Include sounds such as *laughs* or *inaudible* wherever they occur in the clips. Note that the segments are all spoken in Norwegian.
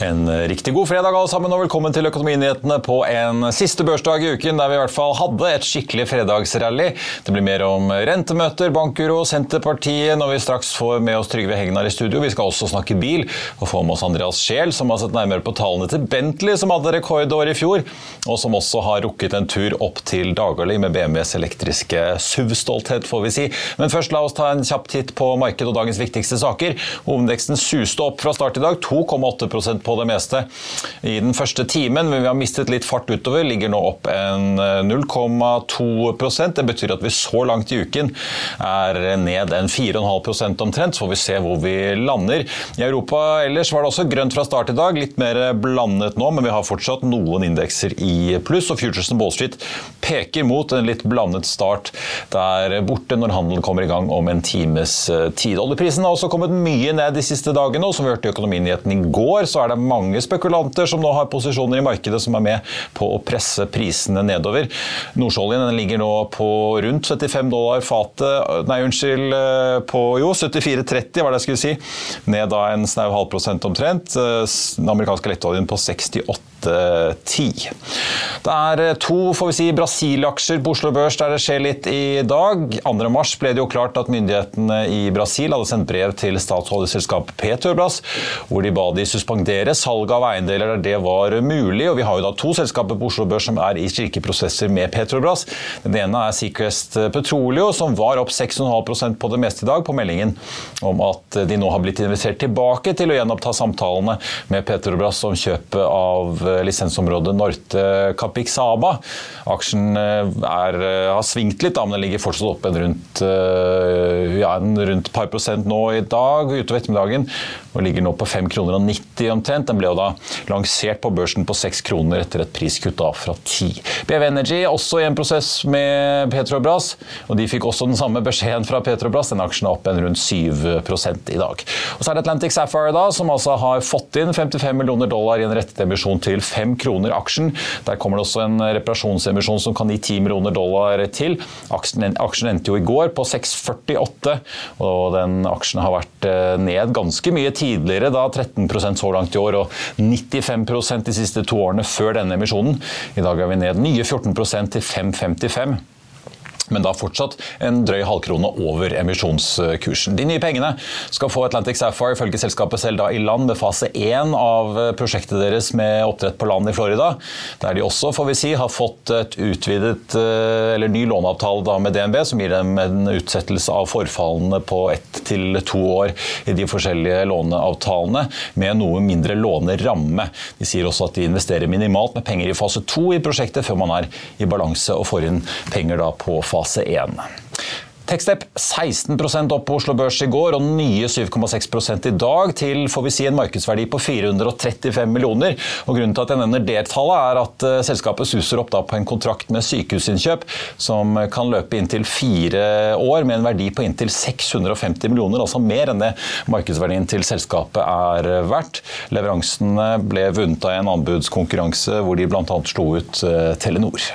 En riktig god fredag alle sammen, og velkommen til Økonominyhetene på en siste børsdag i uken der vi i hvert fall hadde et skikkelig fredagsrally. Det blir mer om rentemøter, bankuro, Senterpartiet når vi straks får med oss Trygve Hegnar i studio. Vi skal også snakke bil og få med oss Andreas Scheel, som har sett nærmere på tallene til Bentley, som hadde rekordår i fjor, og som også har rukket en tur opp til Dagali med BMWs elektriske SUV-stolthet, får vi si. Men først la oss ta en kjapp titt på markedet og dagens viktigste saker. Hovedveksten suste opp fra start i dag, 2,8 på det meste i den første timen, men vi har mistet litt fart utover. Ligger nå opp en 0,2% Det betyr at vi så langt i uken er ned en 4,5% omtrent. Så får vi se hvor vi lander. I Europa ellers var det også grønt fra start i dag. Litt mer blandet nå, men vi har fortsatt noen indekser i pluss. Og Futuresen Wall Street peker mot en litt blandet start der borte når handelen kommer i gang om en times tid. Oljeprisen har også kommet mye ned de siste dagene, og som vi hørte i Økonominyheten i går, så er det mange spekulanter som nå har posisjoner i markedet som er med på å presse prisene nedover. Nordsjøoljen ligger nå på rundt 75 dollar fatet, nei unnskyld, eh, på jo 74,30 var det jeg skulle si. Ned da en snau halv prosent omtrent. Eh, den amerikanske lettoljen på 68 10. Det er eh, to får vi si, Brasil-aksjer på Oslo Børs der det skjer litt i dag. 2. mars ble det jo klart at myndighetene i Brasil hadde sendt brev til statsholderselskapet Petrobras, hvor de ba de suspendere salg av eiendeler der det var mulig. og Vi har jo da to selskaper på Oslo Børs som er i slike med Petrobras. Den ene er Sequest Petroleo, som var opp 6,5% på det meste i dag, på meldingen om at de nå har blitt invitert tilbake til å gjenoppta samtalene med Petrobras om kjøpet av lisensområdet Norte Capixaba. Aksjen eh, er, eh, har svingt litt, da, men den ligger fortsatt oppe rundt, eh, ja, rundt par prosent nå i dag utover ettermiddagen. Og ligger nå på 5,90 kroner og 90 omtrent. Den ble jo da lansert på børsen på 6 kroner etter et priskutt da fra 10. BV Energy også i en prosess med Petrobras, og de fikk også den samme beskjeden fra Petrobras. Den aksjen er opp en rundt 7 i dag. Og så er det Atlantic Sapphire da, som altså har fått inn 55 millioner dollar i en rettet emisjon til 5 kroner aksjen. Der kommer det også en reparasjonsemisjon som kan gi 10 millioner dollar til. Aksjen, aksjen endte jo i går på 6,48, og den aksjen har vært eh, ned ganske mye tidligere, da 13% så langt i år, og 95% de siste to årene før denne emisjonen. I dag er vi ned nye 14% til 5,55 men da fortsatt en drøy halvkrone over emisjonskursen. De nye pengene skal få Atlantic Sapphire ifølge selskapet selv da i land med fase 1 av prosjektet deres med oppdrett på land i Florida, der de også får vi si, har fått et utvidet, eh, eller ny låneavtale da med DNB, som gir dem en utsettelse av forfallene på ett til to år i de forskjellige låneavtalene, med noe mindre låneramme. De sier også at de investerer minimalt med penger i fase 2 i prosjektet, før man er i balanse og får inn penger da på fase fase 1. Techstep 16% opp på Oslo Børs i går, og nye 7,6 i dag, til får vi si en markedsverdi på 435 millioner. Og Grunnen til at jeg nevner det tallet, er at uh, selskapet suser opp på en kontrakt med sykehusinnkjøp som kan løpe inntil fire år, med en verdi på inntil 650 millioner, altså mer enn det markedsverdien til selskapet er verdt. Leveransene ble vunnet av en anbudskonkurranse hvor de bl.a. slo ut uh, Telenor.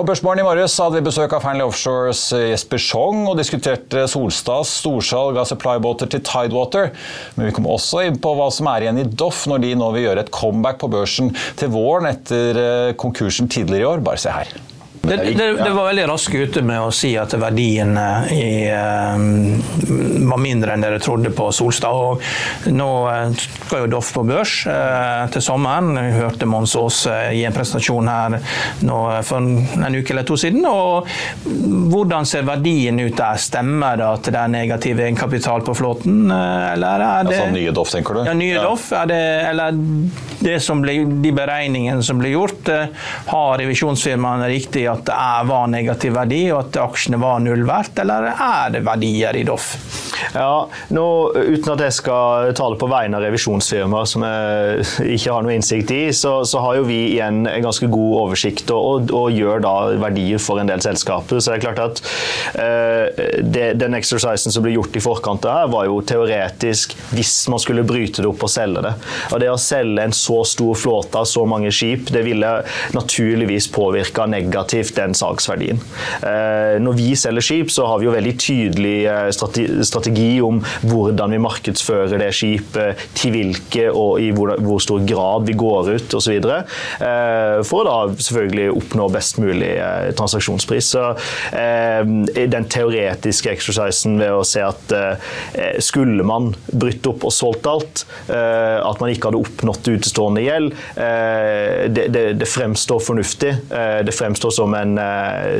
På Børsmorgen i morges hadde vi besøk av Fearnley Offshores Jesper Schong og diskuterte Solstads storsalg av supply-båter til Tidewater. Men vi kom også inn på hva som er igjen i Doff når de nå vil gjøre et comeback på børsen til våren etter eh, konkursen tidligere i år. Bare se her. Det, det, det, var veldig raskt ute med å si at verdien i, uh, var mindre enn dere trodde på Solstad. og Nå uh, skal jo Doff på børs uh, til sommeren. Vi hørte Mons Aas gi en presentasjon her for en uke eller to siden. og Hvordan ser verdien ut der? Stemmer det at det er negativ egenkapital på flåten? eller er det... Altså nye Doff, tenker du? Ja, nye ja. Doff. Det, eller det som ble, de beregningene som ble gjort, har revisjonsfirmaene riktig at det var negativ verdi, og at aksjene var null verdt, eller er det verdier i Doff? Ja, nå, Uten at jeg skal tale på vegne av revisjonsfirmaer som jeg ikke har noe innsikt i, så, så har jo vi igjen en ganske god oversikt og, og, og, gjør da verdier for en del selskaper. Så det er klart at eh, det, Den exercisen som ble gjort i forkant av her, var jo teoretisk hvis man skulle bryte det opp og selge det. Og Det å selge en så stor flåte av så mange skip, det ville naturligvis påvirka negativt den salgsverdien. Uh, når vi selger skip, så har vi jo veldig tydelig eh, strategi om hvordan vi markedsfører det skipet, til hvilke og i hvor, stor grad vi går ut osv. Eh, for å da selvfølgelig oppnå best mulig eh, transaksjonspris. Så eh, Den teoretiske exercisen ved å se at skulle man brytt opp og solgt alt, at man ikke hadde oppnådd utestående gjeld, det, fremstår fornuftig. Det fremstår som, en,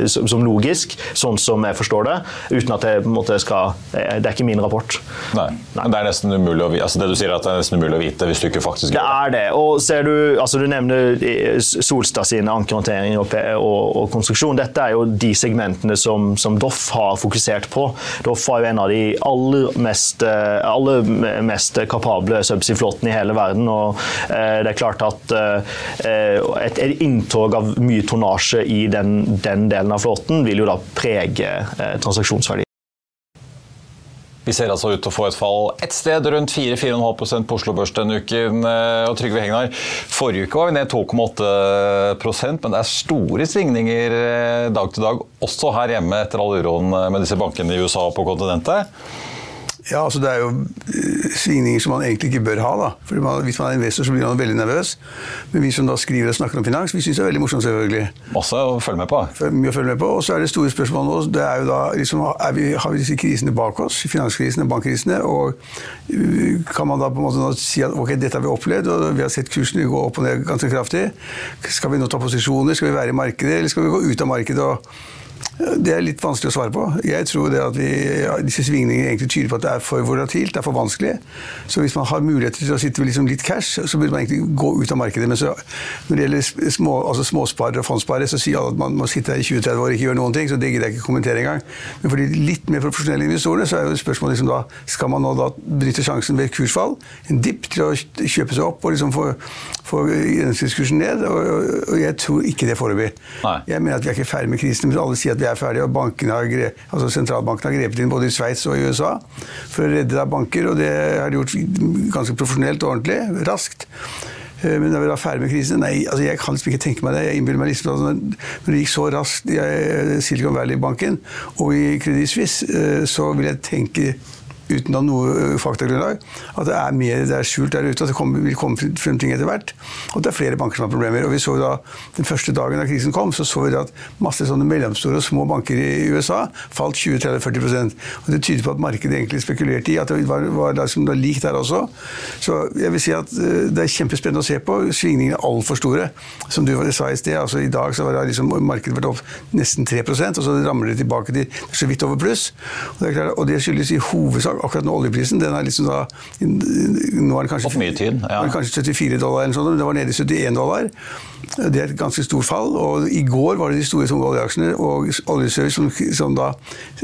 som, logisk, sånn som jeg forstår det, uten at jeg måte skal Det er ikke min rapport. Nei, Nei. Det er nesten umulig å vite, altså det du sier at det er nesten umulig å vite hvis du ikke faktisk gjør Det er det. Og ser du, altså du nevner eh, Solstad sine ankerhåndtering og, og, og, konstruksjon. Dette er jo de segmentene som, som Doff har fokusert på. Doff var jo en av de aller mest, eh, aller mest kapable subsea-flåtene i hele verden. og eh, det er klart at eh, et, et inntog av mye tonnasje i den, den, delen av flåten vil jo da prege eh, transaksjonsverdien. Vi ser altså ut til å få et fall ett sted rundt 4-4,5 på Oslo Børs denne uken. Eh, og Trygve Hegnar, forrige uke var vi ned 2,8% men det er store svingninger eh, dag til dag, også her hjemme etter all uroen med disse bankene i USA og på kontinentet. Ja, altså Det er jo eh, svingninger som man egentlig ikke bør ha. da. Fordi man, Hvis man er investor, så blir man veldig nervøs. Men vi som da skriver og snakker om finans, vi syns det er veldig morsomt, selvfølgelig. Masse å følge med på. Mye å følge med på. Og så er det store spørsmålet nå det er jo da, liksom, er vi, Har vi disse krisene bak oss? Finanskrisene, bankkrisene. Og uh, kan man da på en måte si at ok, dette har vi opplevd, og vi har sett kursene gå opp og ned ganske kraftig. Skal vi nå ta posisjoner? Skal vi være i markedet, eller skal vi gå ut av markedet? og det er litt vanskelig å svare på. Jeg tror det at vi, ja, disse svingningene egentlig tyder på at det er for volatilt, det er for vanskelig. Så hvis man har muligheter til å sitte med liksom litt cash, så burde man egentlig gå ut av markedet. Men så, når det gjelder små, altså småsparere og fondssparere, så sier alle at man må sitte der i 20-30 år og ikke gjøre noen ting. Så det gidder jeg ikke kommentere engang. Men for de litt mer profesjonelle investorene så er jo spørsmålet liksom da skal man nå da bryte sjansen ved kursfall, en dipp, til å kjøpe seg opp og liksom få, få gjennomsnittskursen ned. Og, og, og, jeg tror ikke det foreløpig. Jeg mener at vi er ikke ferdig med krisen. men alle sier at vi er ferdige, og har, altså sentralbanken har grepet inn både i Sveits og i USA for å redde da banker, og det har de gjort ganske profesjonelt og ordentlig, raskt. Eh, men da vi var ferdig med krisen Nei, altså jeg kan liksom ikke tenke meg det. Jeg innbiller meg liksom at når det gikk så raskt i Silicon Valley-banken og i Credit Suisse, eh, så vil jeg tenke uten å noe øh, faktagrunnlag, at det er mer det er skjult der ute, at det kommer, vil komme frem ting etter hvert. Og at det er flere banker som har problemer. Og vi så da, Den første dagen da krisen kom, så så vi at masse sånne mellomstore og små banker i USA falt 20-30-40% Og Det tyder på at markedet egentlig spekulerte i at det var, var liksom, det lik der også. Så jeg vil si at øh, det er kjempespennende å se på. Svingningene er altfor store. Som du sa i sted, altså i dag så har liksom, markedet vært opp nesten 3% og så ramler det tilbake til så vidt over pluss. Og det, klart, og det skyldes i hovedsak akkurat nå oljeprisen den er liksom da Nå er den kanskje, mye tid, ja. kanskje 74 dollar, eller sånt, men det var nede i 71 dollar. Det er et ganske stort fall. og I går var det de store tunge oljeaksjene og oljeservice som, som da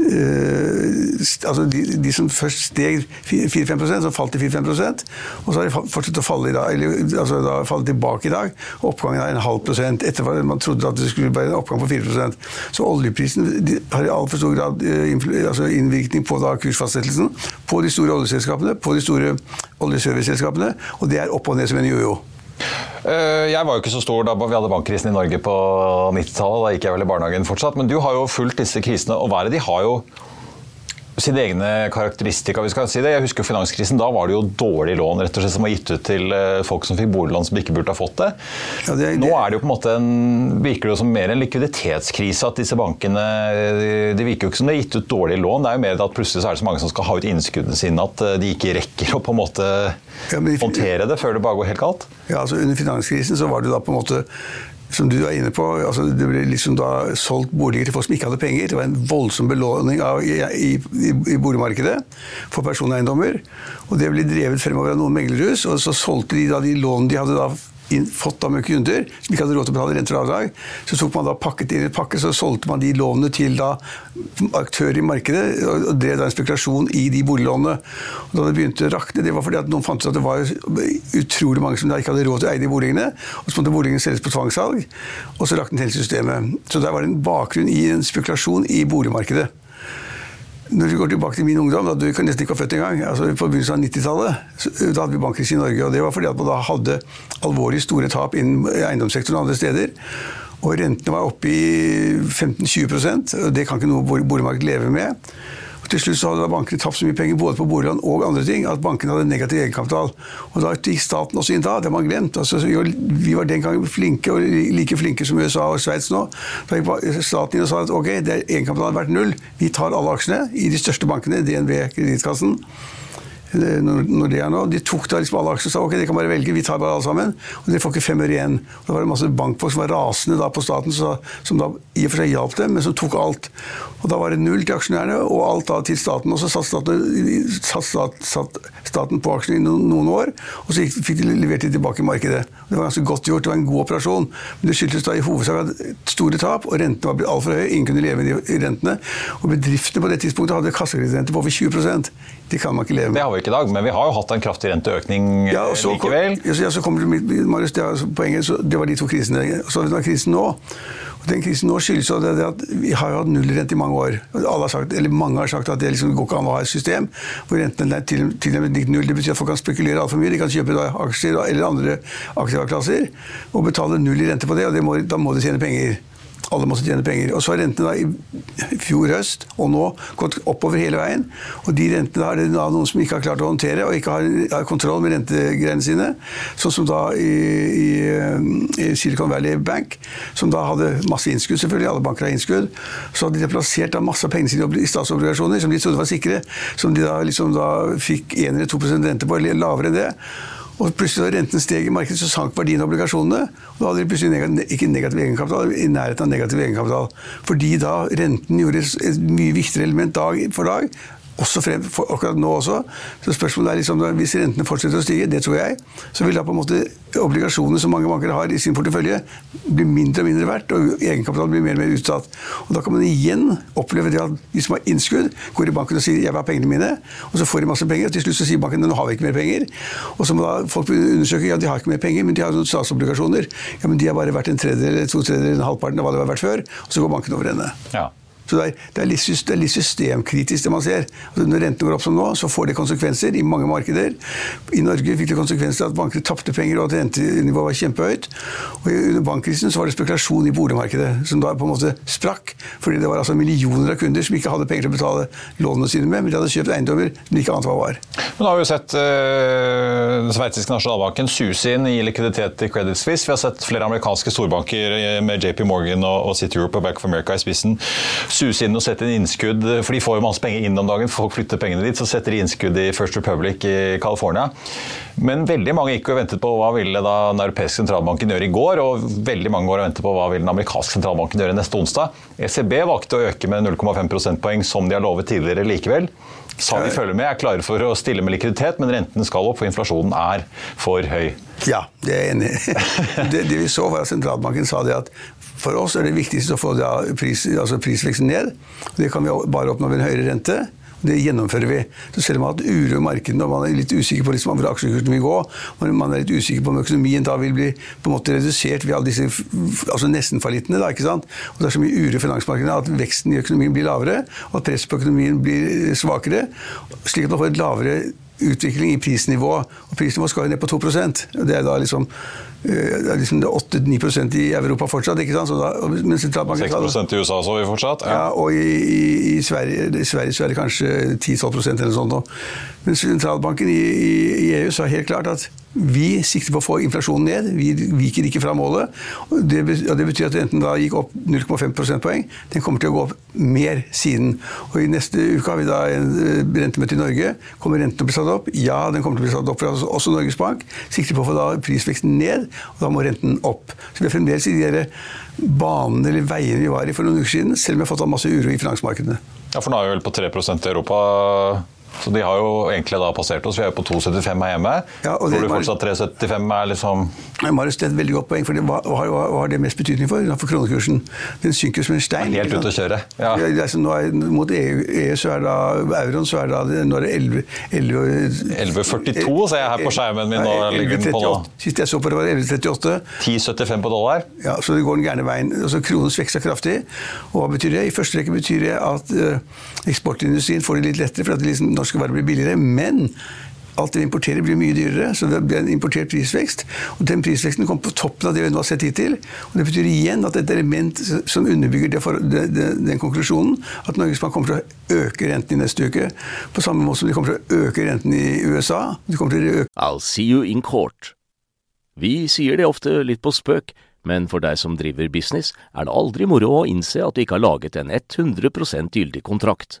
øh, altså de, de, som først steg 4-5 som falt til 4-5% og så har de fortsatt å falle i dag, eller altså da falle tilbake i dag. Oppgangen er en halv prosent etter hva man trodde at det skulle være en oppgang på 4% Så oljeprisen har i altfor stor grad øh, altså innvirkning på da kursfastsettelsen på de store oljeselskapene, på de store oljeserviceselskapene, og det er opp og ned som en jojo. Eh, jeg var jo ikke så stor da vi hadde bankkrisen i Norge på 90-tallet. Da gikk jeg vel i barnehagen fortsatt. Men du har jo fulgt disse krisene, og hva det de har jo sine egne karakteristika. vi skal si det. Jeg husker finanskrisen. Da var det jo dårlig lån rett og slett, som var gitt ut til eh, folk som fikk boliglån som ikke burde ha fått det. Ja, det, det... Nå er det jo på en måte en, virker det jo som mer en likviditetskrise. at disse bankene, Det virker jo ikke som det er gitt ut dårlige lån. Det er jo mer at plutselig så er det så mange som skal ha ut innskuddene sine at eh, de ikke rekker å på en måte ja, håndtere det før det bare går helt galt. Ja, altså Under finanskrisen så var det da på en måte som du er inne på, altså det ble liksom da solgt boliger til folk som ikke hadde penger. Det var en voldsom belåning av, i, i, i, boligmarkedet for personeiendommer. Og det ble drevet fremover av noen meglerhus, og så solgte de da de lånene de hadde da fått av kunder som ikke hadde råd til å betale renter og avdrag. Så tok man da pakket inn i pakke, så solgte man de lånene til da aktører i markedet og drev da en spekulasjon i de boliglånene. Og da det begynte å rakne, det var fordi at noen fant ut at det var utrolig mange som da ikke hadde råd til å eie de boligene. Og så måtte boligene selges på tvangssalg, og så raknet hele systemet. Så der var det en bakgrunn i en spekulasjon i boligmarkedet. Når vi går tilbake til min ungdom, da du nesten ikke var født engang, altså på begynnelsen av 90-tallet, da hadde vi bankkrise i Norge. og Det var fordi at man da hadde alvorlig store tap innen eiendomssektoren og andre steder. Og rentene var oppe i 15-20% og Det kan ikke noe boligmarked leve med. Til slutt så hadde bankene tapt så mye penger både på boliglån og andre ting at bankene hadde negativ egenkapital. Og Da gikk staten også inn da. Det har man glemt. Altså, vi var den gangen flinke, og like flinke som USA og Sveits nå. Da gikk staten inn og sa at ok, egenkapitalen har vært null. Vi tar alle aksjene i de største bankene, DNB, Kredittkassen. Nordea nå, de tok da liksom alle aksjene og sa ok, dere kan bare velge, vi tar bare alle sammen. Og dere får ikke fem øre igjen. Og da var det masse bankfolk som var rasende da på staten, som da i og for seg hjalp dem, men som tok alt. Og da var det null til aksjonærene, og alt da til staten. Og så satt staten, satt, satt staten på aksjene i noen, år, og så fikk de levert de tilbake i markedet. Det var ganske godt gjort, det var en god operasjon. Men det skyldtes da i hovedsak store tap, og rentene var blitt altfor høye. Ingen kunne leve de rentene. Og bedriftene på det tidspunktet hadde kassekredittrente på over 20 De kan man ikke leve med. Det har vi ikke i dag, men vi har jo hatt en kraftig renteøkning ja, så, likevel. Ja, så kommer det, Marius, det, poenget, så, det var de to krisene. Så har vi krisen nå. Og den krisen nå skyldes jo det, at vi har jo hatt nullrente i mange år. Har sagt, Mange har sagt at det liksom går ikke an å ha et system hvor renten er til, og med null. Det betyr at folk kan spekulere altfor mye. De kan kjøpe aksjer eller andre aktive klasser og betale null i rente på det, og det må, da må de tjene penger. Alle måtte tjene penger. Og så har rentene da i fjor høst og nå gått oppover hele veien. Og de rentene da er det da noen som ikke har klart å håndtere og ikke har, har kontroll med rentegreiene sine. Sånn som da i, i, i, Silicon Valley Bank, som da hadde masse innskudd, selvfølgelig. Alle banker har innskudd. Så hadde de plassert da masse av pengene sine i statsobligasjoner som de trodde var sikre. Som de da liksom da fikk 1 eller 2% rente på, eller lavere enn det. Og plutselig da renten steg i markedet, så sank verdien av obligasjonene. Og da hadde de plutselig negativ, ikke negativ egenkapital, i nærheten av negativ egenkapital. Fordi da renten gjorde et mye viktigere element dag for dag, også frem, for, akkurat nå også. Så spørsmålet er liksom, Hvis rentene fortsetter å stige, det tror jeg, så vil da på en måte obligasjonene som mange banker har i sin portefølje, bli mindre og mindre verdt, og egenkapitalen blir mer og mer utsatt. Og Da kan man igjen oppleve det at de som har innskudd, går i banken og sier 'jeg vil ha pengene mine', og så får de masse penger, og til slutt så sier banken 'nå har vi ikke mer penger'. Og så må da folk undersøke ja, de har ikke mer penger, men de har noen statsobligasjoner. Ja, men de har bare vært en tredjedel, to tredjedeler, halvparten av hva det har vært før, og så går banken over ende. Ja. Så det er, det, er litt, det er, litt, systemkritisk, det man ser. Altså når rentene går opp som nå, så får det konsekvenser i mange markeder. I Norge fikk det konsekvenser at bankene tapte penger, og at rentenivået var kjempehøyt. Og Under bankkrisen så var det spekulasjon i boligmarkedet, som da på en måte sprakk. Fordi det var altså millioner av kunder som ikke hadde penger til å betale lånene sine med, men de hadde kjøpt eiendommer de ikke ante hva var. Men da har vi jo sett øh, den sveitsiske nasjonalbanken suse inn i likviditet i Credit Suisse. Vi har sett flere amerikanske storbanker eh, med JP Morgan og, og City Europe og Back of America i spissen suse inn og sette inn innskudd, for de får jo masse penger inn om dagen, folk flytter pengene dit, så setter de innskudd i First Republic i California. Men veldig mange gikk og ventet på hva ville da den europeiske sentralbanken gjøre i går, og veldig mange går og venter på hva vil den amerikanske sentralbanken gjøre neste onsdag. ECB valgte å øke med 0,5 prosentpoeng, som de har lovet tidligere likevel. Sa de følger med, er klare for å stille med likviditet, men renten skal opp, for inflasjonen er for høy. Ja, det er jeg enig i. *laughs* Det, det, vi så, var at sentralbanken sa det at for oss er det viktigste å få pris, altså prisveksten ned. Det kan vi bare oppnå ved en høyere rente. Det gjennomfører vi. Så selv om man har hatt uro i markedene og man er litt usikker på liksom hvor aksjekursen vil gå, og man er litt usikker på om økonomien da vil bli på en måte redusert ved alle disse altså nesten-fallittene. Og det er så mye uro i finansmarkedene at veksten i økonomien blir lavere, og at presset på økonomien blir svakere, slik at man får et lavere utvikling i prisnivå. Og prisnivået skal jo ned på 2% Det er da liksom det er liksom 8-9% i Europa fortsatt. ikke sant? Da, men 6% i USA så vi fortsatt? Ja, ja og i, i, i, Sverige, i, Sverige, så er det kanskje 10-12% eller sånt. Men sentralbanken i, i EU sa helt klart at vi sikter på å få inflasjonen ned. Vi viker ikke fra målet. Det, det betyr at renten da gikk opp 0,5 prosentpoeng. Den kommer til å gå opp mer siden. Og I neste uke har vi da en eh, rentemøte i Norge. Kommer renten til å bli satt opp? Ja, den kommer til å bli satt opp. For også Norges Bank sikter på å få da prisveksten ned, og da må renten opp. Så vi er fremdeles i de banene eller veiene vi var i for noen uker siden, selv om vi har fått av masse uro i finansmarkedene. Ja, for nå er vi vel på 3% i Europa så de har jo egentlig da passert oss. Vi er jo på 2,75 her hjemme. Ja, Tror du fortsatt 3,75 er liksom Marius, det er et veldig godt poeng. for hva, hva, hva, har det mest betydning for? For kronekursen. Den synker som en stein. Helt ute å kjøre. Ja. Ja, altså, er, mot EU, EU, så er da euroen så er da, nå er det 11, 11 11,42 ser jeg her på skjermen min. Ja, 11, 38, Sist jeg så på det, var 11,38. 10,75 på dollar. Ja, Så det går den gærne veien. Altså, kronen vekster kraftig. Og hva betyr det? I første rekke betyr det at uh, eksportindustrien får det litt lettere. for at det liksom, norske varer blir billigere. Men alt det vi importerer, blir mye dyrere. Så det blir en importert prisvekst. Og den prisveksten kommer på toppen av det vi nå har sett hittil. Og det betyr igjen at et element som underbygger det for, det, det, den konklusjonen, at Norges Bank kommer til å øke renten i neste uke. På samme måte som de kommer til å øke renten i USA. De kommer til å øke I'll see you in court. Vi sier det ofte litt på spøk, men for deg som driver business, er det aldri moro å innse at du ikke har laget en 100% gyldig kontrakt.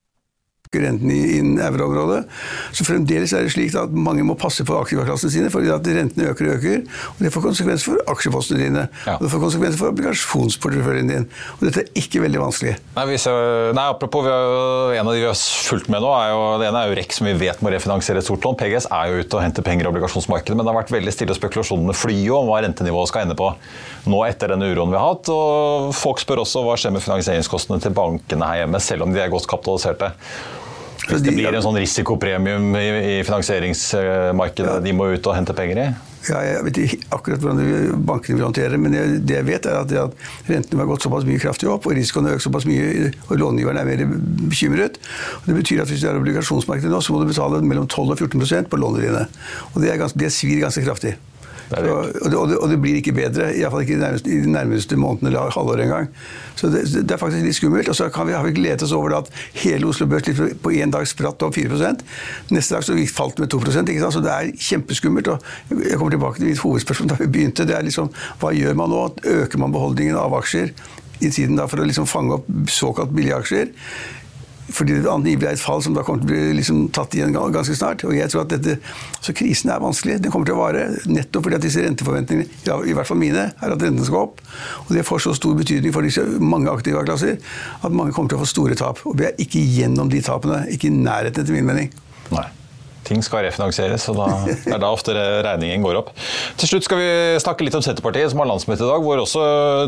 renten i euroområdet. Så fremdeles er det slik at mange må passe på aktivaklassene sine, fordi at rentene øker og øker. og Det får konsekvenser for aksjepostene dine. Ja. Og det får konsekvenser for obligasjonsporteføljen din. Og dette er ikke veldig vanskelig. Nei, ser, nei apropos, har, En av de vi har fulgt med nå, er jo, det ene er jo REC, som vi vet må refinansiere et stort lån. PGS er jo ute og henter penger i obligasjonsmarkedet, men det har vært veldig stille spekulasjonene flyr jo om hva rentenivået skal ende på nå etter den uroen vi har hatt. Og folk spør også hva skjer med finansieringskostnadene til bankene her hjemme, selv om de er godt kapitaliserte. Hvis det blir en sånn risikopremium i, i finansieringsmarkedet ja. de må ut og hente penger i? Ja, jeg vet ikke akkurat hvordan bankene vil håndtere det, men det jeg vet er at, at rentene har gått såpass mye kraftig opp, og risikoen har økt såpass mye, og långiveren er mer bekymret. Og det betyr at hvis du er obligasjonsmarkedet nå, så må du betale mellom 12 og 14% på lånene dine. Og det, ganske, det svir ganske kraftig. Det det, og, det, og, det, blir ikke bedre, iallfall ikke i de nærmeste, i de nærmeste månedene eller halvåret engang. Så det, det, er faktisk litt skummelt. Og så vi, har vi gledet oss over at hele Oslo Børs på én dag spratt opp 4% Neste dag så falt det med 2 ikke sant? Så det er kjempeskummelt. og Jeg kommer tilbake til mitt hovedspørsmål da vi begynte. det er liksom, Hva gjør man nå? Øker man beholdningen av aksjer i tiden da for å liksom fange opp såkalt billige aksjer? Fordi det angivelig er et fall som da kommer til å bli liksom tatt igjen ganske snart. og jeg tror at dette, Så krisen er vanskelig. Den kommer til å vare nettopp fordi at disse renteforventningene, ja, i hvert fall mine, er at renten skal opp. Og det får så stor betydning for disse mange aktive klasser at mange kommer til å få store tap. Og vi er ikke gjennom de tapene. Ikke i nærheten, etter min mening. Nei ting skal refinansieres, og da, er da ofte regningen går opp. Til slutt skal vi snakke litt om Senterpartiet, som har landsmøte i dag, hvor også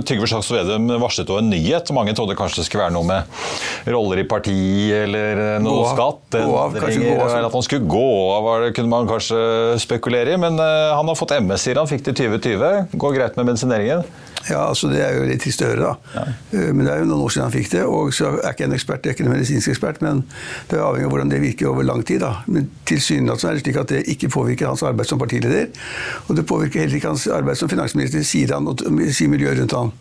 Trygve Slagsvold Vedum varslet en nyhet. Mange trodde kanskje det skulle være noe med roller i partiet eller noe gå skatt. Gå av, kanskje gå av. Eller at han skulle gå av, det kunne man kanskje spekulere i. Men uh, han har fått MS, sier han. Fikk det i 2020. Går greit med medisineringen? Ja, altså Det er jo litt trist å høre, da. Ja. Uh, men det er jo noen år siden han fikk det. Og så er ikke en ekspert, jeg er ikke en medisinsk ekspert, men det er avhengig av hvordan det virker over lang tid. da. Men til tilsynelatende er det slik at det ikke påvirker hans arbeid som partileder. Og det påvirker heller ikke hans arbeid som finansminister, sier han og sier miljøet rundt han.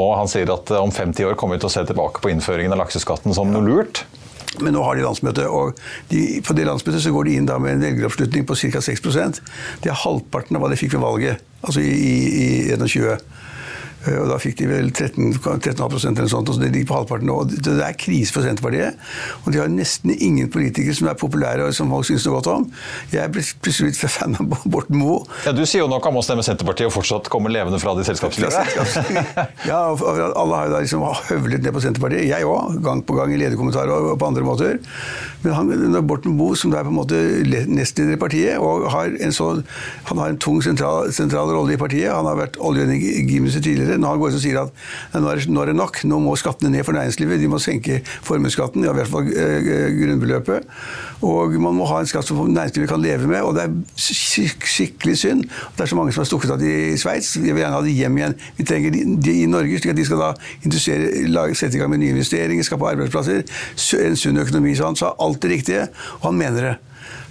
Og han sier at om 50 år kommer vi til å se tilbake på innføringen av lakseskatten som noe lurt. Men nå har de landsmøte, og de, på det landsmøtet så går de inn med en velgeroppslutning på ca. 6% Det er halvparten av hva de fikk ved valget, altså i, i, i 21. Eh, Og da fikk de vel 13,5% eller sånt, og så det ligger på halvparten nå. Det er krise for Senterpartiet. Og de har nesten ingen politikere som er populære og som folk syns noe godt om. Jeg ble plutselig blitt fan av Borten Moe. Ja, du sier jo nok om å stemme Senterpartiet og fortsatt komme levende fra de selskapslige. *laughs* ja, og alle har jo da liksom høvlet ned på Senterpartiet. Jeg òg, gang på gang i lederkommentarer og på andre måter. Men han, er Borten Moe, som da er på en måte le- nestleder i partiet, og har en, så, han har en tung sentral, sentral rolle i partiet. Han har vært olje- og energiminister tidligere. Når han går og sier at nå er, det- nå er det nok, nå må skattene ned for næringslivet, de må senke formuesskatten, ja, i hvert fall eh, grunnbeløpet. Og man må ha en skatt som næringslivet kan leve med. Og det er skik skikkelig synd. Det er så mange som har stukket av i Sveits. Vi vil gjerne ha de hjem igjen. Vi trenger de i Norge, slik at de skal da lage- sette i gang med nye investeringer, skape arbeidsplasser, en sunn økonomi. Så han sa alt det riktige, og han mener det.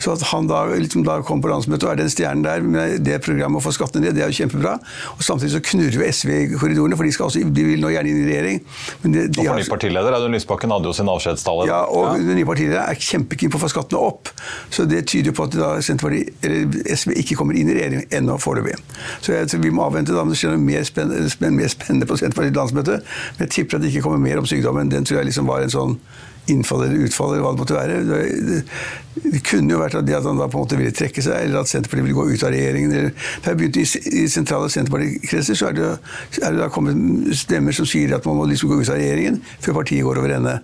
Så at han da, liksom da kom på landsmøtet og er den stjernen der med det programmet å få skattene ned, det er jo kjempebra. Og samtidig så knurrer jo SV i korridorene, for de, skal også, de vil nå gjerne inn i regjering. Men de, de Og har- for ny partileder Audun Lysbakken hadde jo sin avskjedstale. ja, og den nye partilederen er kjempekeen på å få skattene opp. Så det tyder jo på at da Senterpartiet, eller SV ikke kommer inn i regjering ennå foreløpig. Så jeg tror vi må avvente da om det skjer noe mer spennende, spenn- mer spennende på Senterpartiets landsmøte. Men jeg tipper at det ikke kommer mer om sykdommen. Den tror jeg liksom var en sånn innfall eller utfall, eller hva det måtte være. Det, kunne jo vært at, han da på en måte ville trekke seg, eller at Senterpartiet ville gå ut av regjeringen. Eller, det har begynt i, I sentrale Senterpartikretser så er det, er det da kommet stemmer som sier at man må liksom gå ut av regjeringen før partiet går over ende.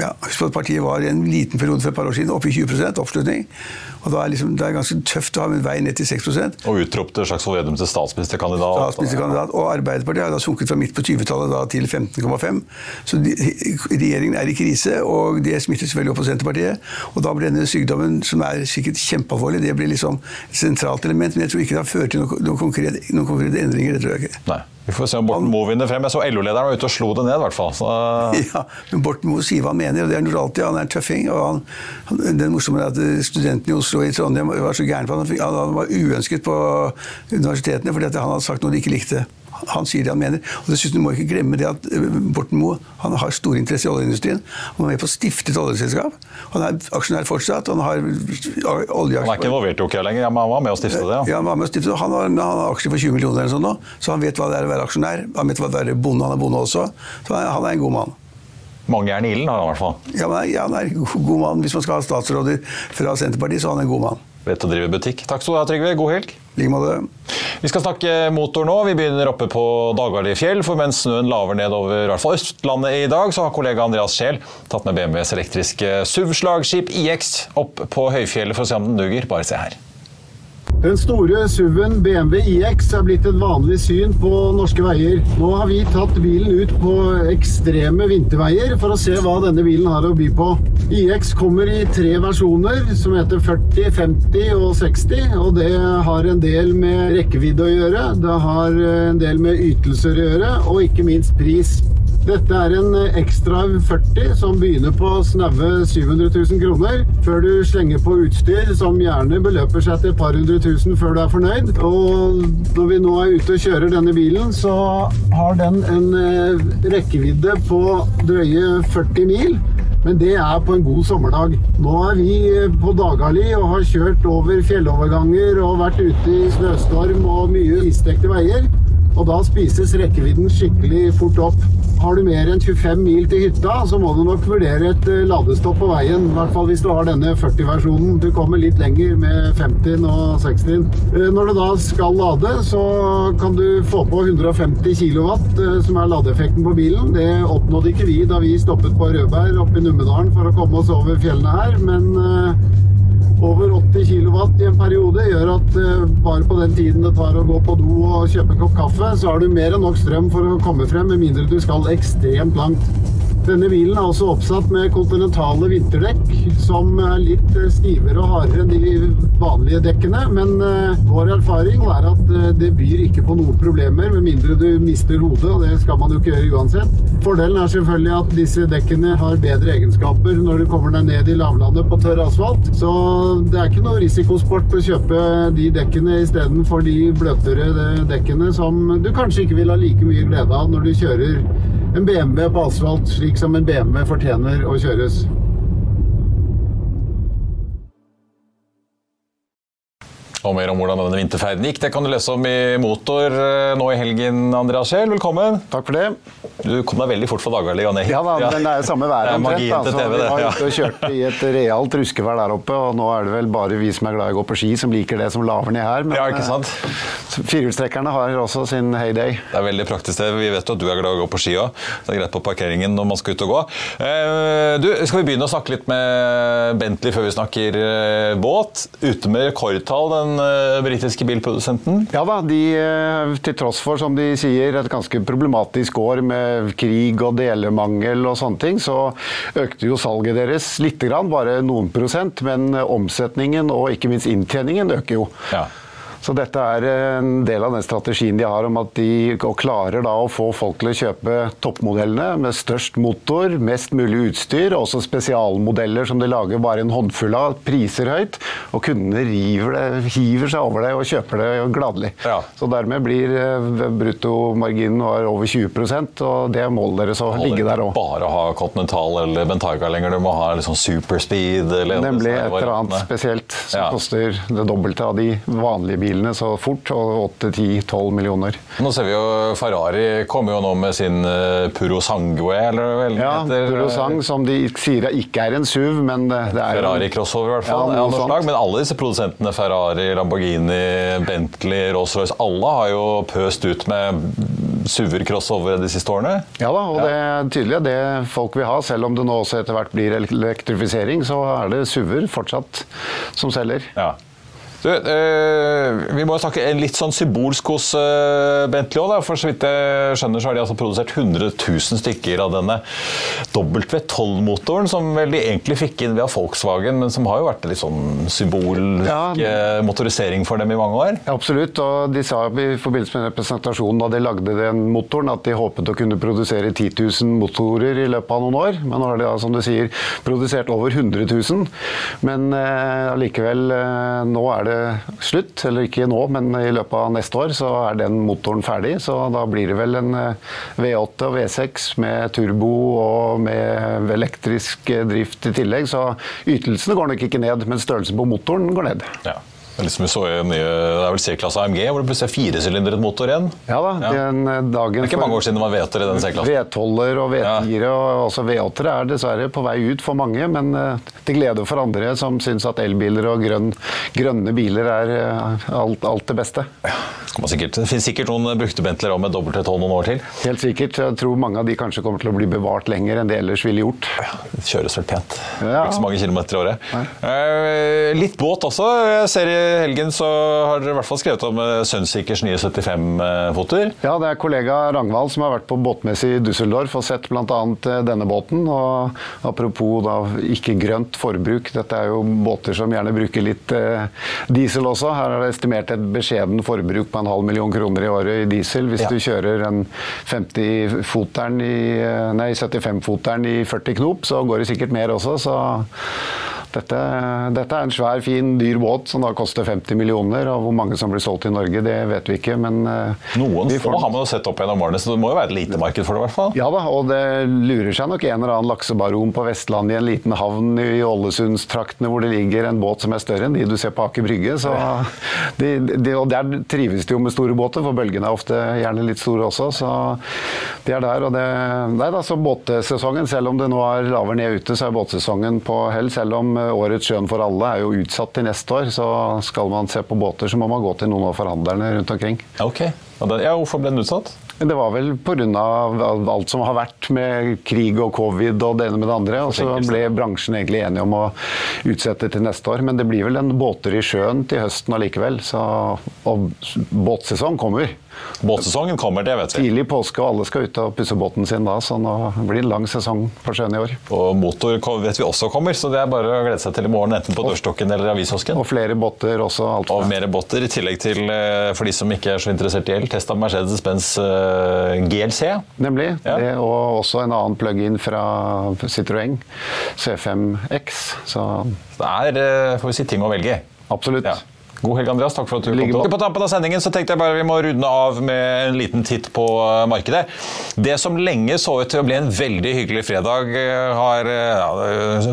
Ja, husk at Partiet var i en liten periode for et par år siden oppe i 20% oppslutning. Og da er liksom, Det er ganske tøft å ha en vei ned til 6% Og utropte Slagsvold Vedum til statsministerkandidat. statsministerkandidat. Og Arbeiderpartiet har da sunket fra midt på 20-tallet til 15,5. Så de, regjeringen er i krise, og det smitter selvfølgelig opp på Senterpartiet. Og da blir denne sykdommen, som er sikkert kjempealvorlig, det blir liksom et sentralt element. Men jeg tror ikke det har ført til noen, noen, konkrete, noen konkrete endringer. det tror jeg ikke. Nei. Vi får se om Borten Moe vinner frem. Jeg så LO-lederen var ute og slo det ned, i hvert fall. Så, *laughs* Ja, men Borten Moe sier hva han mener, og det er han alltid. Han er en tøffing. og han, han, Det morsomme er at eh, studentene i Oslo og i Trondheim var så gærne på han. Han var uønsket på universitetene fordi han hadde sagt noe de ikke likte. Han sier det han mener. Og dessuten må ikke glemme det at eh, Borten Moe han har stor interesse i oljeindustrien. Han var med på å stifte et oljeselskap. Han er aksjonær fortsatt. Han har oljeaksjer han er ikke involvert i Okea lenger. Ja, men han var med å stifte det. ja, han var med å stifte, han har, han har aksjer for 20 millioner eller sånn nå, så han vet hva det er å være aksjonær. Han vet hva det er å være bonde, han er bonde også. Så han, han er en god mann. Mange er i ilden har han i hvert fall. Ja, men, ja, han er en god, god mann. Hvis man skal ha statsråder fra Senterpartiet, så er han en god mann. Vet å drive butikk. Takk skal du ha, Trygve. God helg. I like måte. Vi skal snakke motor nå. Vi begynner oppe på DagAli fjell, for mens snøen laver ned over i hvert fall Østlandet i dag, så har kollega Andreas Scheel tatt med BMWs elektriske SUV-slagskip iX opp på høyfjellet for å se om den duger. Bare se her. Den store SUV-en BMW iX er blitt et vanlig syn på norske veier. Nå har vi tatt bilen ut på ekstreme vinterveier for å se hva denne bilen har å by på. iX kommer i tre versjoner som heter 40, 50 og 60, og det har en del med rekkevidde å gjøre. Det har en del med ytelser å gjøre, og ikke minst pris. Dette er en ekstra 40 som begynner på snaue 700 000 kroner, før du slenger på utstyr som gjerne beløper seg til et par hundre tusen før du er fornøyd. Og når vi nå er ute og kjører denne bilen, så har den en eh, rekkevidde på drøye 40 mil. Men det er på en god sommerdag. Nå er vi på Dagali og har kjørt over fjelloverganger og vært ute i snøstorm og mye isdekte veier. Og da spises rekkevidden skikkelig fort opp. Har du mer enn 25 mil til hytta, så må du nok vurdere et eh, ladestopp på veien. I hvert fall hvis du har denne 40-versjonen. Du kommer litt lenger med 50 og 60. Eh, Når du da skal lade, så kan du få på 150 kW, eh, som er ladeeffekten på bilen. Det oppnådde ikke vi da vi stoppet på Rødberg oppe i Numedalen for å komme oss over fjellene her, men periode gjør at eh, bare på den tiden det tar å gå på do og kjøpe en kopp kaffe, så har du mer enn nok strøm for å komme frem, med mindre du skal ekstremt langt. Denne bilen er også oppsatt med kontinentale vinterdekk, som er litt eh, stivere og hardere enn de vanlige dekkene. Men eh, vår erfaring er at eh, det byr ikke på noen problemer, med mindre du mister hodet, og det skal man jo ikke gjøre uansett. Fordelen er selvfølgelig at disse dekkene har bedre egenskaper når du kommer deg ned i lavlandet på tørr asfalt. Så det er ikke noe risikosport å kjøpe de dekkene istedenfor de bløtere dekkene som du kanskje ikke vil ha like mye glede av når du kjører en BMW på asfalt, slik som en BMW fortjener å kjøres. Og mer om hvordan denne vinterferden gikk, det kan du lese om i Motor eh, nå i helgen, Andreas Kjell, Velkommen. Takk for det. Du kom deg veldig fort fra Dagali og ned hit. Ja da, men det er samme været omtrent. altså. TV, Vi har ute og kjørte i et realt ruskevær der oppe, og nå er det vel bare vi som er glad i å gå på ski, som liker det som laver ned her. Men Ja, ikke sant? eh, firehjulstrekkerne har også sin heyday. Det er veldig praktisk. det. Vi vet jo at du er glad i å gå på ski òg. Det er greit på parkeringen når man skal ut og gå. Eh, Du, skal vi begynne å snakke litt med Bentley før vi snakker båt? Ute med rekordtall, den eh, britiske bilprodusenten. Ja da, de, eh, til tross for, som de sier, et ganske problematisk år med krig og delemangel og sånne ting, så økte jo salget deres litt, grann, bare noen prosent, men omsetningen og ikke minst inntjeningen øker jo. Ja. Så dette er en del av den strategien de har om at de klarer da å få folk til å kjøpe toppmodellene med størst motor, mest mulig utstyr, også spesialmodeller som de lager bare en håndfull av, priser høyt, og kundene river det, hiver seg over det og kjøper det gladelig. Ja. Så dermed blir eh, bruttomarginen over 20% og det er målet deres å ligge der òg. Bare ha Continental eller Bentayga lenger. Du må ha sånn superspeed. Eller Nemlig et eller annet spesielt som Ja. koster det dobbelte av de vanlige bilene så fort, og 8-10-12 millioner. Nå ser vi jo Ferrari kommer jo nå med sin eh, Puro Sangue, eller hva det Ja, heter. Purosang, som de sier ikke er en SUV, men det er Ferrari crossover i hvert fall. Ja, Ja. Men alle disse produsentene, Ferrari, Lamborghini, Bentley, Rolls-Royce, alle har jo pøst ut med SUV-er crossover de siste årene. Ja da, og det er tydelig det folk vil ha. Selv om det nå også etter hvert blir elektrifisering, så er det SUV-er fortsatt som selger. Ja. Du, eh, vi må snakke en litt sånn symbolsk hos eh, Bentley òg. For så vidt jeg skjønner, så har de altså produsert 100 000 stykker av denne W12-motoren, som vel de egentlig fikk inn via Volkswagen, men som har jo vært en litt sånn symbolsk Ja. eh, motorisering for dem i mange år. Ja, Absolutt, og de sa i forbindelse med presentasjonen da de lagde den motoren, at de håpet å kunne produsere 10 000 motorer i løpet av noen år. Men nå har de da, som du sier, produsert over 100 000. Men eh, allikevel, eh, nå er det slutt. Eller ikke nå, men i løpet av neste år så er den motoren ferdig. Så da blir det vel en eh, V8 og V6 med turbo og med elektrisk eh, drift i tillegg. Så ytelsene går nok ikke ned, men størrelsen på motoren går ned. Ja. Det liksom vi så nye, det er vel C-klasse AMG, hvor det plutselig er firesylindret motor igjen. Ja da, den eh, dagen Det er ikke mange år siden det var V8 i den C-klassen. V12-er og V10-er og også V8-er er dessverre på vei ut for mange, men eh, til glede for andre som syns at elbiler og grønn, grønne biler er eh, alt, alt det beste. Ja, sikkert, det finnes sikkert noen brukte Bentleyer med W12 noen år til. Helt sikkert. Jeg tror mange av de kanskje kommer til å bli bevart lenger enn de ellers ville gjort. Det kjøres vel pent. Ja. Ikke så mange kilometer i året. Eh, litt båt også. Jeg ser i helgen så har dere i hvert fall skrevet om eh, Sunseekers nye 75-foter. Ja, det er kollega Rangvald som har vært på båtmesse i Düsseldorf og sett bl.a. denne båten. Og apropos da ikke grønt forbruk, dette er jo båter som gjerne bruker litt eh, diesel også. Her er det estimert et beskjeden forbruk på en halv million kroner i året i diesel. Hvis Ja. du kjører en 50-foteren i eh, Nei, 75-foteren i 40 knop, så går det sikkert mer også, så dette, dette er en svær, fin, dyr båt som da koster 50 millioner. Og hvor mange som blir solgt i Norge, det vet vi ikke, men eh, Noen får- har man jo sett opp gjennom årene, så det må jo være et lite marked for det i hvert fall. ja da, og det lurer seg nok en eller annen laksebaron på Vestlandet i en liten havn i Ålesundstraktene hvor det ligger en båt som er større enn de du ser på Aker Brygge. Så *laughs* de, de, og der trives de jo med store båter, for bølgene er ofte gjerne litt store også. Så de er der. Og det, nei da, så båtsesongen, selv om det nå er lavere ned ute, så er båtsesongen på hell. Selv om årets Sjøen for alle er jo utsatt til neste år, så skal man se på båter, så må man gå til noen av forhandlerne rundt omkring. Ok. Ja, hvorfor ble den utsatt? Det var vel pga. alt som har vært med krig og covid og det ene med det andre. Og så ble bransjen egentlig enige om å utsette til neste år. Men det blir vel en båter i sjøen til høsten allikevel. Så, og båtsesong kommer. Båtsesongen kommer, det vet vi. Tidlig påske, og alle skal ut og pusse båten sin da. Så nå blir det en lang sesong på sjøen i år. Og motor vet vi også kommer, så det er bare å glede seg til i morgen, enten på dørstokken eller avishosken. Og flere båter også. Alt Og mer båter, i tillegg til, eh, for de som ikke er så interessert i el, testa Mercedes-Benz eh, GLC. Nemlig. Ja. Det, og også en annen plug-in fra Citroën, C5X. Så Det er, eh, får vi si, ting å velge i. absolutt. Ja. God helg, Andreas. Takk for at du kom. til. På tampen av sendingen så tenkte jeg bare vi må runde av med en liten titt på eh, markedet. Det som lenge så ut til å bli en veldig hyggelig fredag, eh, har ja,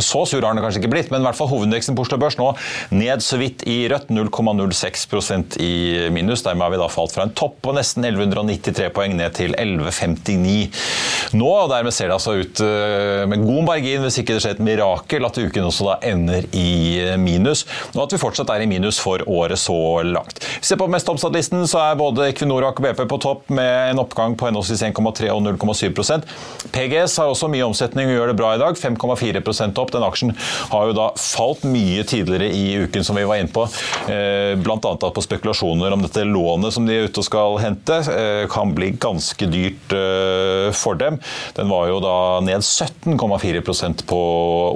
Så sur har den kanskje ikke blitt, men i hvert fall hovedindeksen på Oslo Børs nå ned så vidt i rødt. 0,06% i minus. Dermed har vi da falt fra en topp på nesten 1193 poeng ned til 1159 nå. og Dermed ser det altså ut med god margin, hvis ikke det skjer et mirakel, at uken også da ender i minus, og at vi fortsatt er i minus for år året så langt. Se på mest omsatt-listen, så er både Equinor og BP på topp med en oppgang på henholdsvis 1,3 og 0,7% PGS har også mye omsetning og gjør det bra i dag. 5,4% opp. Den aksjen har jo da falt mye tidligere i uken, som vi var inne på. Eh, Bl.a. på spekulasjoner om dette lånet som de er ute og skal hente, eh, kan bli ganske dyrt eh, for dem. Den var jo da ned 17,4% på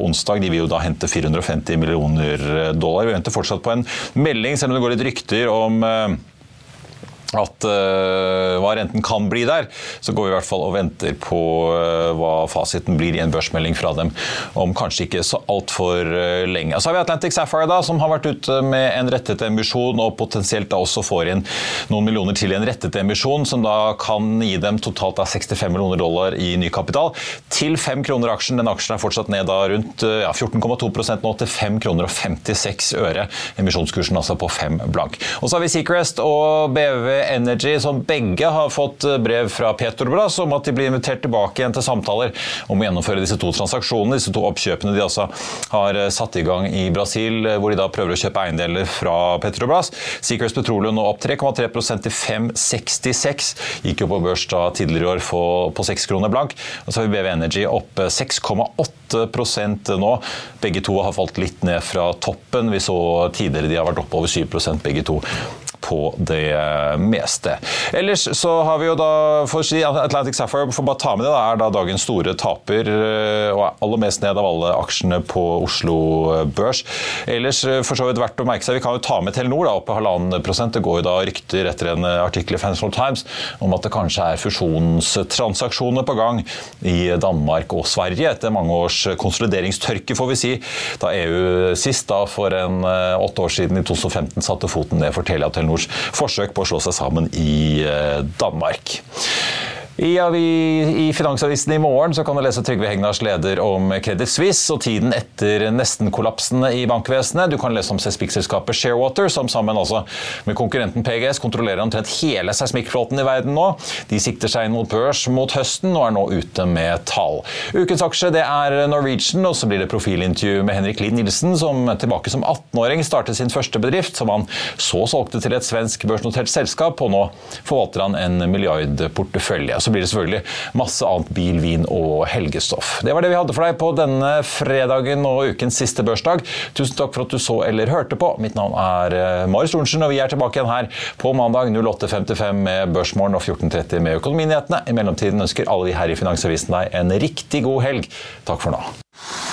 onsdag. De vil jo da hente 450 millioner dollar. Vi venter fortsatt på en melding selv om det går litt rykter om eh, at uh, hva renten kan bli der, så går vi i hvert fall og venter på uh, hva fasiten blir i en børsmelding fra dem om kanskje ikke så altfor uh, lenge. Så har vi Atlantic Sapphire, da, som har vært ute med en rettet emisjon og potensielt da også får inn noen millioner til en rettet emisjon, som da kan gi dem totalt da 65 millioner dollar i ny kapital til 5 kroner aksjen. Den aksjen er fortsatt ned da rundt ja, 14,2% nå til 5 kroner og 56 øre. Emisjonskursen altså på 5 blank. Og så har vi Seacrest og BV Energy, som begge har fått brev fra Petrobras om at de blir invitert tilbake igjen til samtaler om å gjennomføre disse to transaksjonene, disse to oppkjøpene de altså har eh, satt i gang i Brasil, eh, hvor de da prøver å kjøpe eiendeler fra Petrobras. Secrets Petroleum nå opp 3,3% til 5,66. Gikk jo på børs da tidligere i år på 6 kroner blank. Og så har vi BV Energy opp 6,8% nå. Begge to har falt litt ned fra toppen. Vi så tidligere de har vært oppover 7% begge to på det meste. Ellers så har vi jo da for å si Atlantic Sapphire for bare ta med det, da, er da dagens store taper og og aller mest ned av alle aksjene på Oslo Børs. Ellers eh, for så vidt verdt å merke seg, vi kan jo ta med Telenor da, opp i halvannen prosent. Det går jo da rykter etter en artikkel i Financial Times om at det kanskje er fusjonstransaksjoner på gang i Danmark og Sverige etter mange års konsolideringstørke, får vi si, da EU sist, da for en eh, åtte år siden, i 2015, satte foten ned for Telia Telenor Telenors forsøk på å slå seg sammen i eh, Danmark. I, I, Finansavisen i morgen kan du lese Trygve Hegnars leder om Credit Suisse og tiden etter nesten-kollapsene i bankvesenet. Du kan lese om seismikkselskapet Sharewater, som sammen med konkurrenten PGS kontrollerer omtrent hele seismikkflåten i verden nå. De sikter seg inn mot børs mot høsten og er nå ute med tall. Ukens aksje er Norwegian, og så blir det profilintervju med Henrik Lid Nilsen, som tilbake som 18-åring startet sin første bedrift, som han så solgte til et svensk børsnotert selskap, og nå forvalter han en milliardportefølje så blir det selvfølgelig masse annet bil, vin og helgestoff. Det var det vi hadde for deg på denne fredagen og ukens siste børsdag. Tusen takk for at du så eller hørte på. Mitt navn er eh, Marius Lorentzen, og vi er tilbake igjen her på mandag 08.55 med Børsmorgen og 14.30 med Økonominyhetene. I mellomtiden ønsker alle vi her i Finansavisen deg en riktig god helg. Takk for nå.